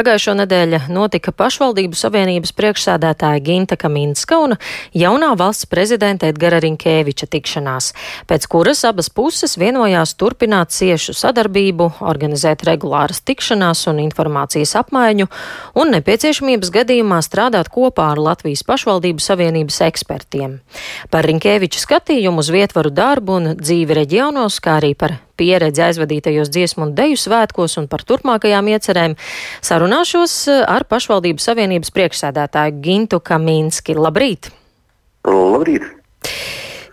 Pagājušo nedēļu notika pašvaldību savienības priekšsādātāja Ginta Kaminska un jaunā valsts prezidenta Edgara Rinkēviča tikšanās, pēc kuras abas puses vienojās turpināt ciešu sadarbību, organizēt regulāras tikšanās un informācijas apmaiņu un nepieciešamības gadījumā strādāt kopā ar Latvijas pašvaldību savienības ekspertiem. Par Rinkēviča skatījumu uz vietvaru darbu un dzīvi reģionos, kā arī par pieredzi aizvadītajos dziesmu un deju svētkos un par turpmākajām iecerēm, sarunāšos eh, ar pašvaldības savienības priekšsēdētāju Gintu Kamīnski. Labrīt! Labrīt!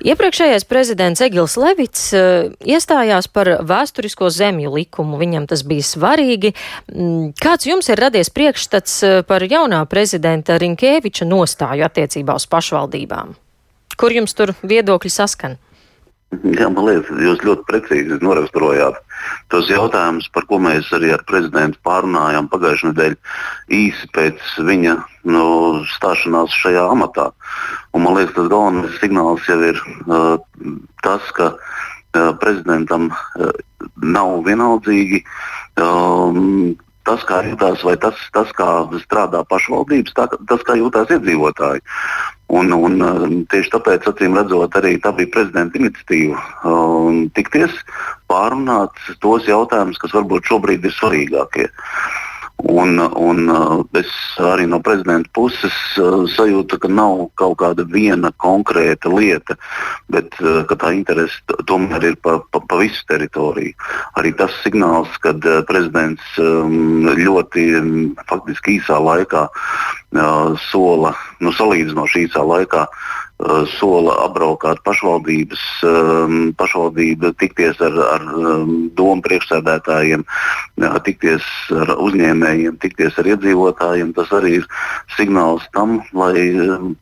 Iepriekšējais prezidents Egils Levits uh, iestājās par vēsturisko zemju likumu. Viņam tas bija svarīgi. Mm, kāds jums ir radies priekšstats eh, par jaunā prezidenta Rinkēviča nostāju attiecībā uz pašvaldībām? Kur jums tur viedokļi saskan? Jā, man liekas, jūs ļoti precīzi noraksturojāt tos jautājumus, par ko mēs arī ar prezidentu pārunājām pagājušajā nedēļā īsi pēc viņa nu, stāšanās šajā amatā. Un, man liekas, tas galvenais signāls jau ir uh, tas, ka uh, prezidentam uh, nav vienaldzīgi. Um, tas, kā jūtas, vai tas, tas kā strādā pašvaldības, tā, tas, kā jūtas iedzīvotāji. Un, un, um, tieši tāpēc, acīm redzot, arī tā bija prezidenta iniciatīva um, tikties, pārunāt tos jautājumus, kas varbūt šobrīd ir svarīgākie. Un, un uh, es arī no prezidenta puses uh, sajūtu, ka nav kaut kāda viena konkrēta lieta, bet uh, tā interese tomēr ir pa, pa, pa visu teritoriju. Arī tas signāls, kad prezidents ļoti um, faktiski īsā laikā sola, nu, salīdzinoši īsā laikā Eh, sola apbraukāt pašvaldības, ehm, pašvaldību, tikties ar, ar ehm, domu priekšsēdētājiem, tikties ar uzņēmējiem, tikties ar iedzīvotājiem. Tas arī ir signāls tam, lai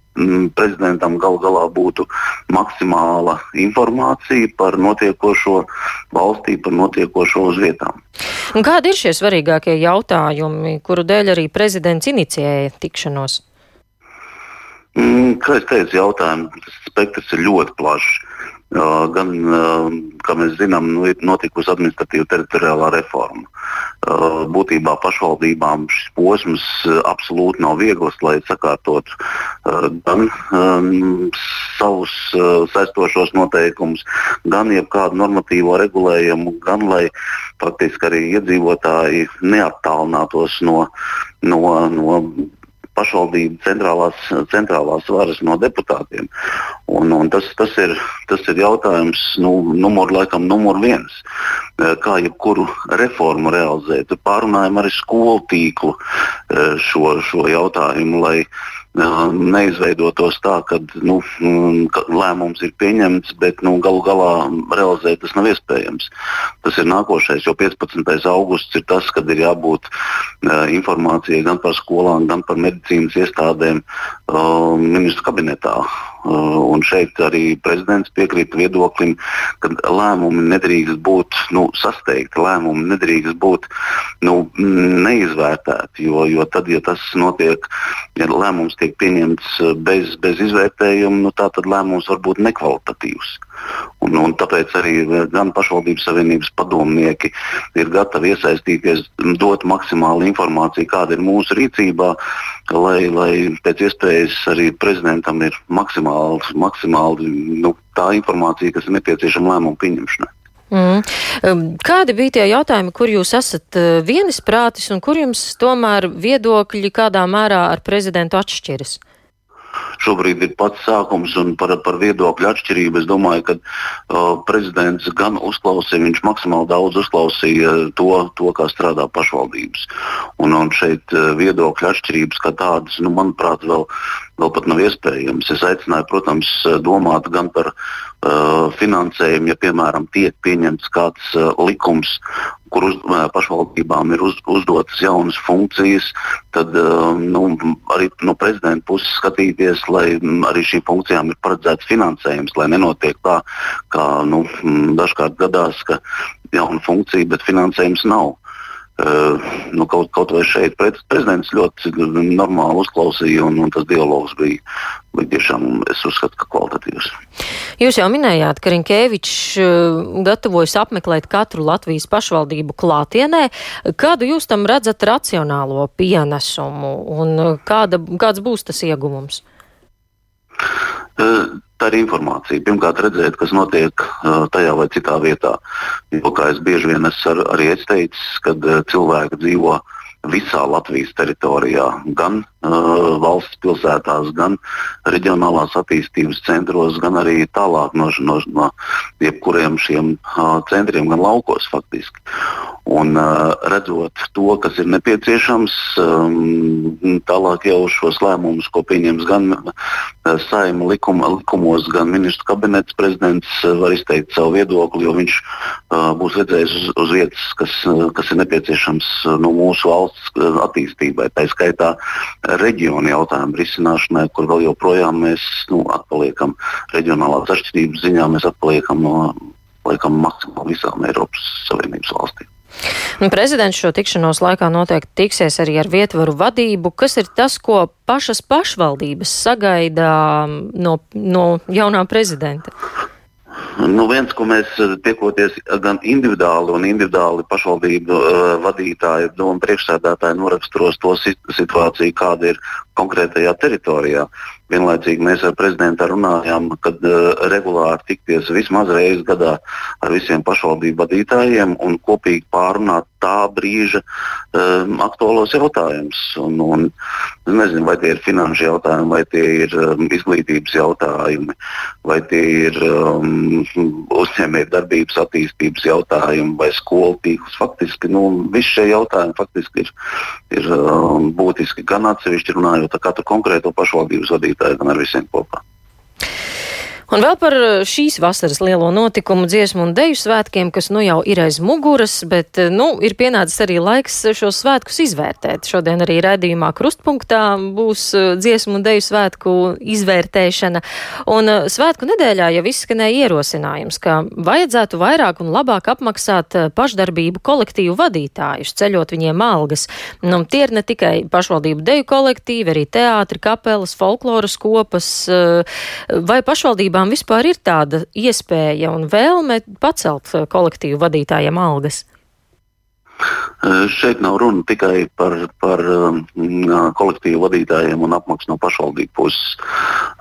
prezidentam gal galā būtu maksimāla informācija par notiekošo valstī, par notiekošo uz vietām. Un kādi ir šie svarīgākie jautājumi, kuru dēļ arī prezidents inicijēja tikšanos? Mm, kā jau teicu, jautājumu spektrs ir ļoti plašs. Uh, gan, uh, kā mēs zinām, nu, ir notikusi administratīva teritoriālā reforma. Uh, būtībā pašvaldībām šis posms absolūti nav viegls, lai sakārtotu gan um, savus saistošos noteikumus, gan jebkādu normatīvo regulējumu, gan lai faktiski arī iedzīvotāji neattālinātos no, no, no pašvaldību centrālās, centrālās varas no deputātiem. Un, un tas, tas, ir, tas ir jautājums, nu, numur, laikam, numur viens. Eh, kā jebkuru reformu realizēt? Pārunājam arī skolu tīklu eh, šo, šo jautājumu, lai neizveidotos tā, nu, mm, ka lēmums ir pieņemts, bet nu, galu galā realizēt tas nav iespējams. Tas ir nākošais, jo 15. augusts ir tas, kad ir jābūt uh, informācijai gan par skolām, gan par medicīnas iestādēm uh, ministru kabinetā. Uh, un šeit arī prezidents piekrīt viedoklim, ka lēmumi nedrīkst būt nu, sasteigti, lēmumi nedrīkst būt nu, neizvērtēti. Jo, jo tad, ja tas notiek, ja lēmums tiek pieņemts bez, bez izvērtējuma, nu, tad lēmums var būt nekvalitatīvs. Un, un tāpēc arī gan pašvaldības savienības padomnieki ir gatavi iesaistīties, dot maksimālu informāciju, kāda ir mūsu rīcībā, lai, lai pēc iespējas arī prezidentam ir maksimāli, maksimāli nu, tā informācija, kas ir nepieciešama lēmumu pieņemšanai. Mm. Um, kādi bija tie jautājumi, kur jūs esat uh, vienisprātis un kur jums tomēr viedokļi kādā mērā ar prezidentu atšķiras? Šobrīd ir pats sākums un par, par viedokļu atšķirību. Es domāju, ka uh, prezidents gan uzklausīja, viņš maksimāli daudz uzklausīja to, to kā strādā pašvaldības. Un, un šeit uh, viedokļu atšķirības kā tādas, nu, manuprāt, vēl, vēl pat nav iespējams. Es aicināju, protams, domāt gan par finansējumu, ja, piemēram, tiek pieņemts kāds uh, likums, kur uz, pašvaldībām ir uz, uzdotas jaunas funkcijas, tad nu, arī no prezidenta puses skatīties, lai arī šīm funkcijām ir paredzēts finansējums, lai nenotiek tā, kā nu, dažkārt gadās, ka jauna funkcija, bet finansējums nav. Uh, nu, kaut, kaut vai šeit prezidents ļoti normāli uzklausīja, un, un tas dialogs bija, bija tiešām, es uzskatu, ka kvalitatīvs. Jūs jau minējāt, ka Rinkēvičs uh, gatavojas apmeklēt katru Latvijas pašvaldību klātienē. Kādu jūs tam redzat racionālo pienesumu un kāda, kāds būs tas ieguvums? Uh, tā ir informācija. Pirmkārt, redzēt, kas notiek tajā vai citā vietā. Jo, kā es bieži vien esmu ar, arī es teicis, kad cilvēki dzīvo visā Latvijas teritorijā, gan uh, valsts pilsētās, gan reģionālās attīstības centros, gan arī tālāk no, no, no jebkuriem šiem uh, centriem, gan laukos faktiski. Un, uh, redzot to, kas ir nepieciešams, um, tālāk jau šos lēmumus, ko pieņems gan uh, saima likuma, likumos, gan ministru kabinets prezidents, uh, var izteikt savu viedokli, jo viņš uh, būs redzējis uz, uz vietas, kas, uh, kas ir nepieciešams uh, no mūsu valsts uh, attīstībai. Tā skaitā reģionu jautājumu risināšanai, kur vēl joprojām mēs nu, atpaliekam reģionālās atšķirības ziņā, mēs atpaliekam no laikam, maksimāli visām Eiropas Savienības valstīm. Nu, prezidents šo tikšanos laikā noteikti tiksies arī ar vietvaru vadību. Kas ir tas, ko pašas pašvaldības sagaida no, no jaunā prezidenta? Nu, viens, ko mēs tiekoties gan individuāli un individuāli pašvaldību uh, vadītāji un priekšsēdētāji noraksturos to situāciju, kāda ir konkrētajā teritorijā. Vienlaicīgi mēs ar prezidentu runājām, kad uh, regulāri tikties vismaz reizi gadā ar visiem pašvaldību vadītājiem un kopīgi pārunāt tā brīža um, aktuālos jautājumus. Un, nezinu, vai tie ir finanšu jautājumi, vai tie ir um, izglītības jautājumi, vai tie ir um, uzņēmējdarbības attīstības jautājumi vai skolu tīkls. Faktiski nu, visi šie jautājumi faktiski ir, ir um, būtiski gan atsevišķi runājot ar katru konkrēto pašvaldības vadītāju gan ar visiem kopā. Un vēl par eh, šīs vasaras lielo notikumu dziesmu un deju svētkiem, kas nu jau ir aiz muguras, bet eh, nu ir pienācis arī laiks šos svētkus izvērtēt. Šodien arī redzījumā krustpunktā būs eh, dziesmu un deju svētku izvērtēšana. Un svētku nedēļā jau izskanēja ierosinājums, ka vajadzētu vairāk un labāk apmaksāt pašdarbību kolektīvu vadītājus, ceļot viņiem algas. Nu, tie ir ne tikai pašvaldību deju kolektīvi, arī teātri, kapelas, folkloras kopas vai pašvaldībām vispār ir tāda iespēja un vēlme pacelt eh, kolektīvu vadītājiem algas? Šeit nav runa tikai par, par um, kolektīvu vadītājiem un apmaksu no pašvaldību puses.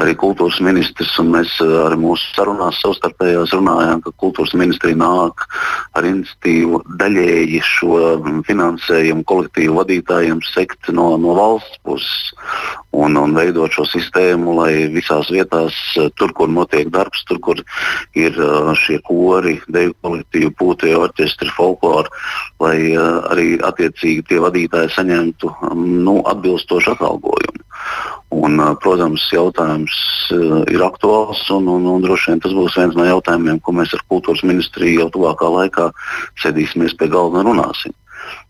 Arī kultūras ministrs un mēs arī mūsu sarunās savstarpējās runājām, ka kultūras ministrija nāk ar iniciatīvu daļēji šo finansējumu kolektīvu vadītājiem sekt no, no valsts puses un, un veidot šo sistēmu, lai visās vietās, tur, kur notiek darbs, tur, kur ir šie kori, deju kolektīvi, pūtie orķestri, folklori, lai uh, arī attiecīgi tie vadītāji saņemtu um, nu, atbilstošu atalgojumu. Un, uh, protams, jautājums uh, ir aktuāls, un, un, un droši vien tas būs viens no jautājumiem, ko mēs ar kultūras ministriju jau tuvākā laikā sēdīsimies pie galda un runāsim.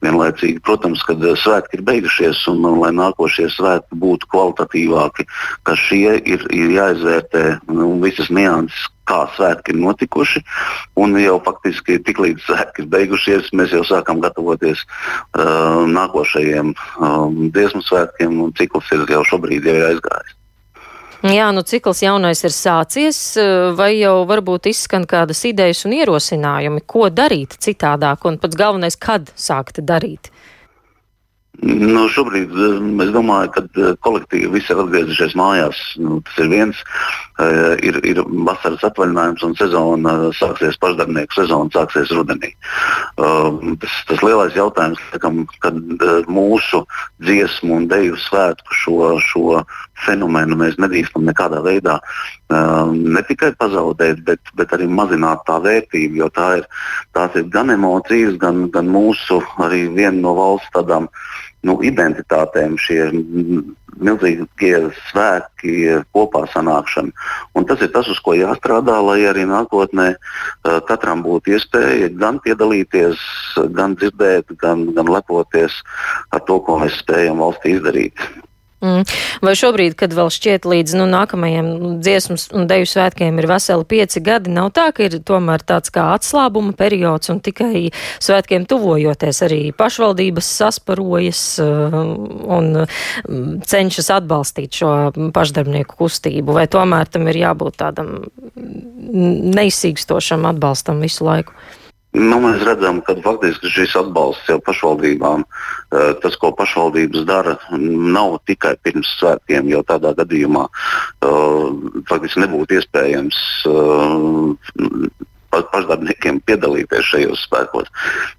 Vienlaicīgi, protams, kad svētki ir beigušies un, un lai nākošie svētki būtu kvalitatīvāki, ka šie ir, ir jāizvērtē nu, visas nianses, kā svētki ir notikuši. Un jau faktiski tiklīdz svētki ir beigušies, mēs jau sākam gatavoties uh, nākošajiem um, dziesmu svētkiem, un cikls ir jau šobrīd jau ir aizgājis. Jā, nu cikls jaunais ir sācies, vai jau varbūt izskan kādas idejas un ierosinājumi, ko darīt citādāk, un pats galvenais, kad sākt darīt? Nu, šobrīd es domāju, ka eh, kolektīvi visi ir atgriezušies mājās. Nu, tas ir viens, uh, ir, ir vasaras atvaļinājums un sezona sāksies pašdarbnieku sezona, sāksies rudenī. Uh, tas, tas lielais jautājums, laikam, kad uh, mūsu dziesmu un deju svētku šo, šo fenomenu mēs nedrīkstam nekādā veidā uh, ne tikai pazaudēt, bet, bet arī mazināt tā vērtību, jo tā ir, tās ir gan emocijas, gan, gan mūsu arī viena no valsts tādām nu, identitātēm, šie milzīgie svētki, kopā sanākšana. Un tas ir tas, uz ko jāstrādā, lai arī nākotnē uh, katram būtu iespēja gan piedalīties, gan dzirdēt, gan, gan lepoties ar to, ko mēs spējam valstī izdarīt. Mm. Vai šobrīd, kad vēl šķiet līdz nu, nākamajiem dziesmas un deju svētkiem ir veseli pieci gadi, nav tā, ka ir tomēr tāds kā atslābuma periods un tikai svētkiem tuvojoties arī pašvaldības sasparojas uh, un mm, cenšas atbalstīt šo pašdarbnieku kustību, vai tomēr tam ir jābūt tādam neizsīkstošam atbalstam visu laiku? Nu, mēs redzam, ka faktiski šis atbalsts jau pašvaldībām, eh, tas, ko pašvaldības dara, nav tikai pirms svētkiem, jo tādā gadījumā uh, faktiski nebūtu iespējams uh, pašdarbniekiem piedalīties šajos spēkos.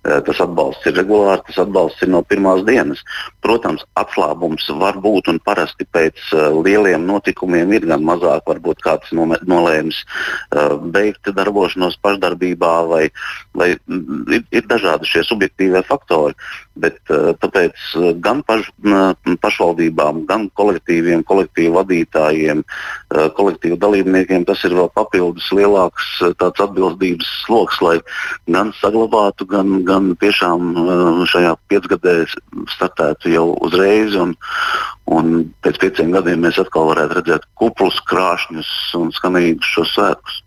Eh, tas atbalsts ir regulārs, tas atbalsts ir no pirmās dienas. Protams, atslābums var būt un parasti pēc uh, lieliem notikumiem ir gan mazāk, varbūt kāds nolēms uh, beigt darbošanos pašdarbībā, vai, vai ir, ir dažādi šie subjektīvie faktori. Bet, tāpēc gan paš, pašvaldībām, gan kolektīviem, kolektīvu vadītājiem, kolektīvu dalībniekiem tas ir vēl papildus lielāks atbildības atbildības sloks, lai gan saglabātu, gan, gan tiešām uh, šajā piecgadē startētu jau uzreiz. Un, un pēc pieciem gadiem mēs atkal varētu redzēt kuplus, krāšņus un skanīgus šos svētkus.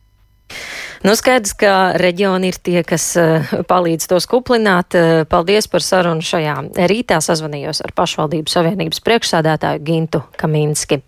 Nu, skaidrs, ka reģioni ir tie, kas uh, palīdz tos kuplināt. Uh, paldies par sarunu šajā rītā. Sazvanījos ar pašvaldību savienības priekšsādātāju Gintu Kaminski.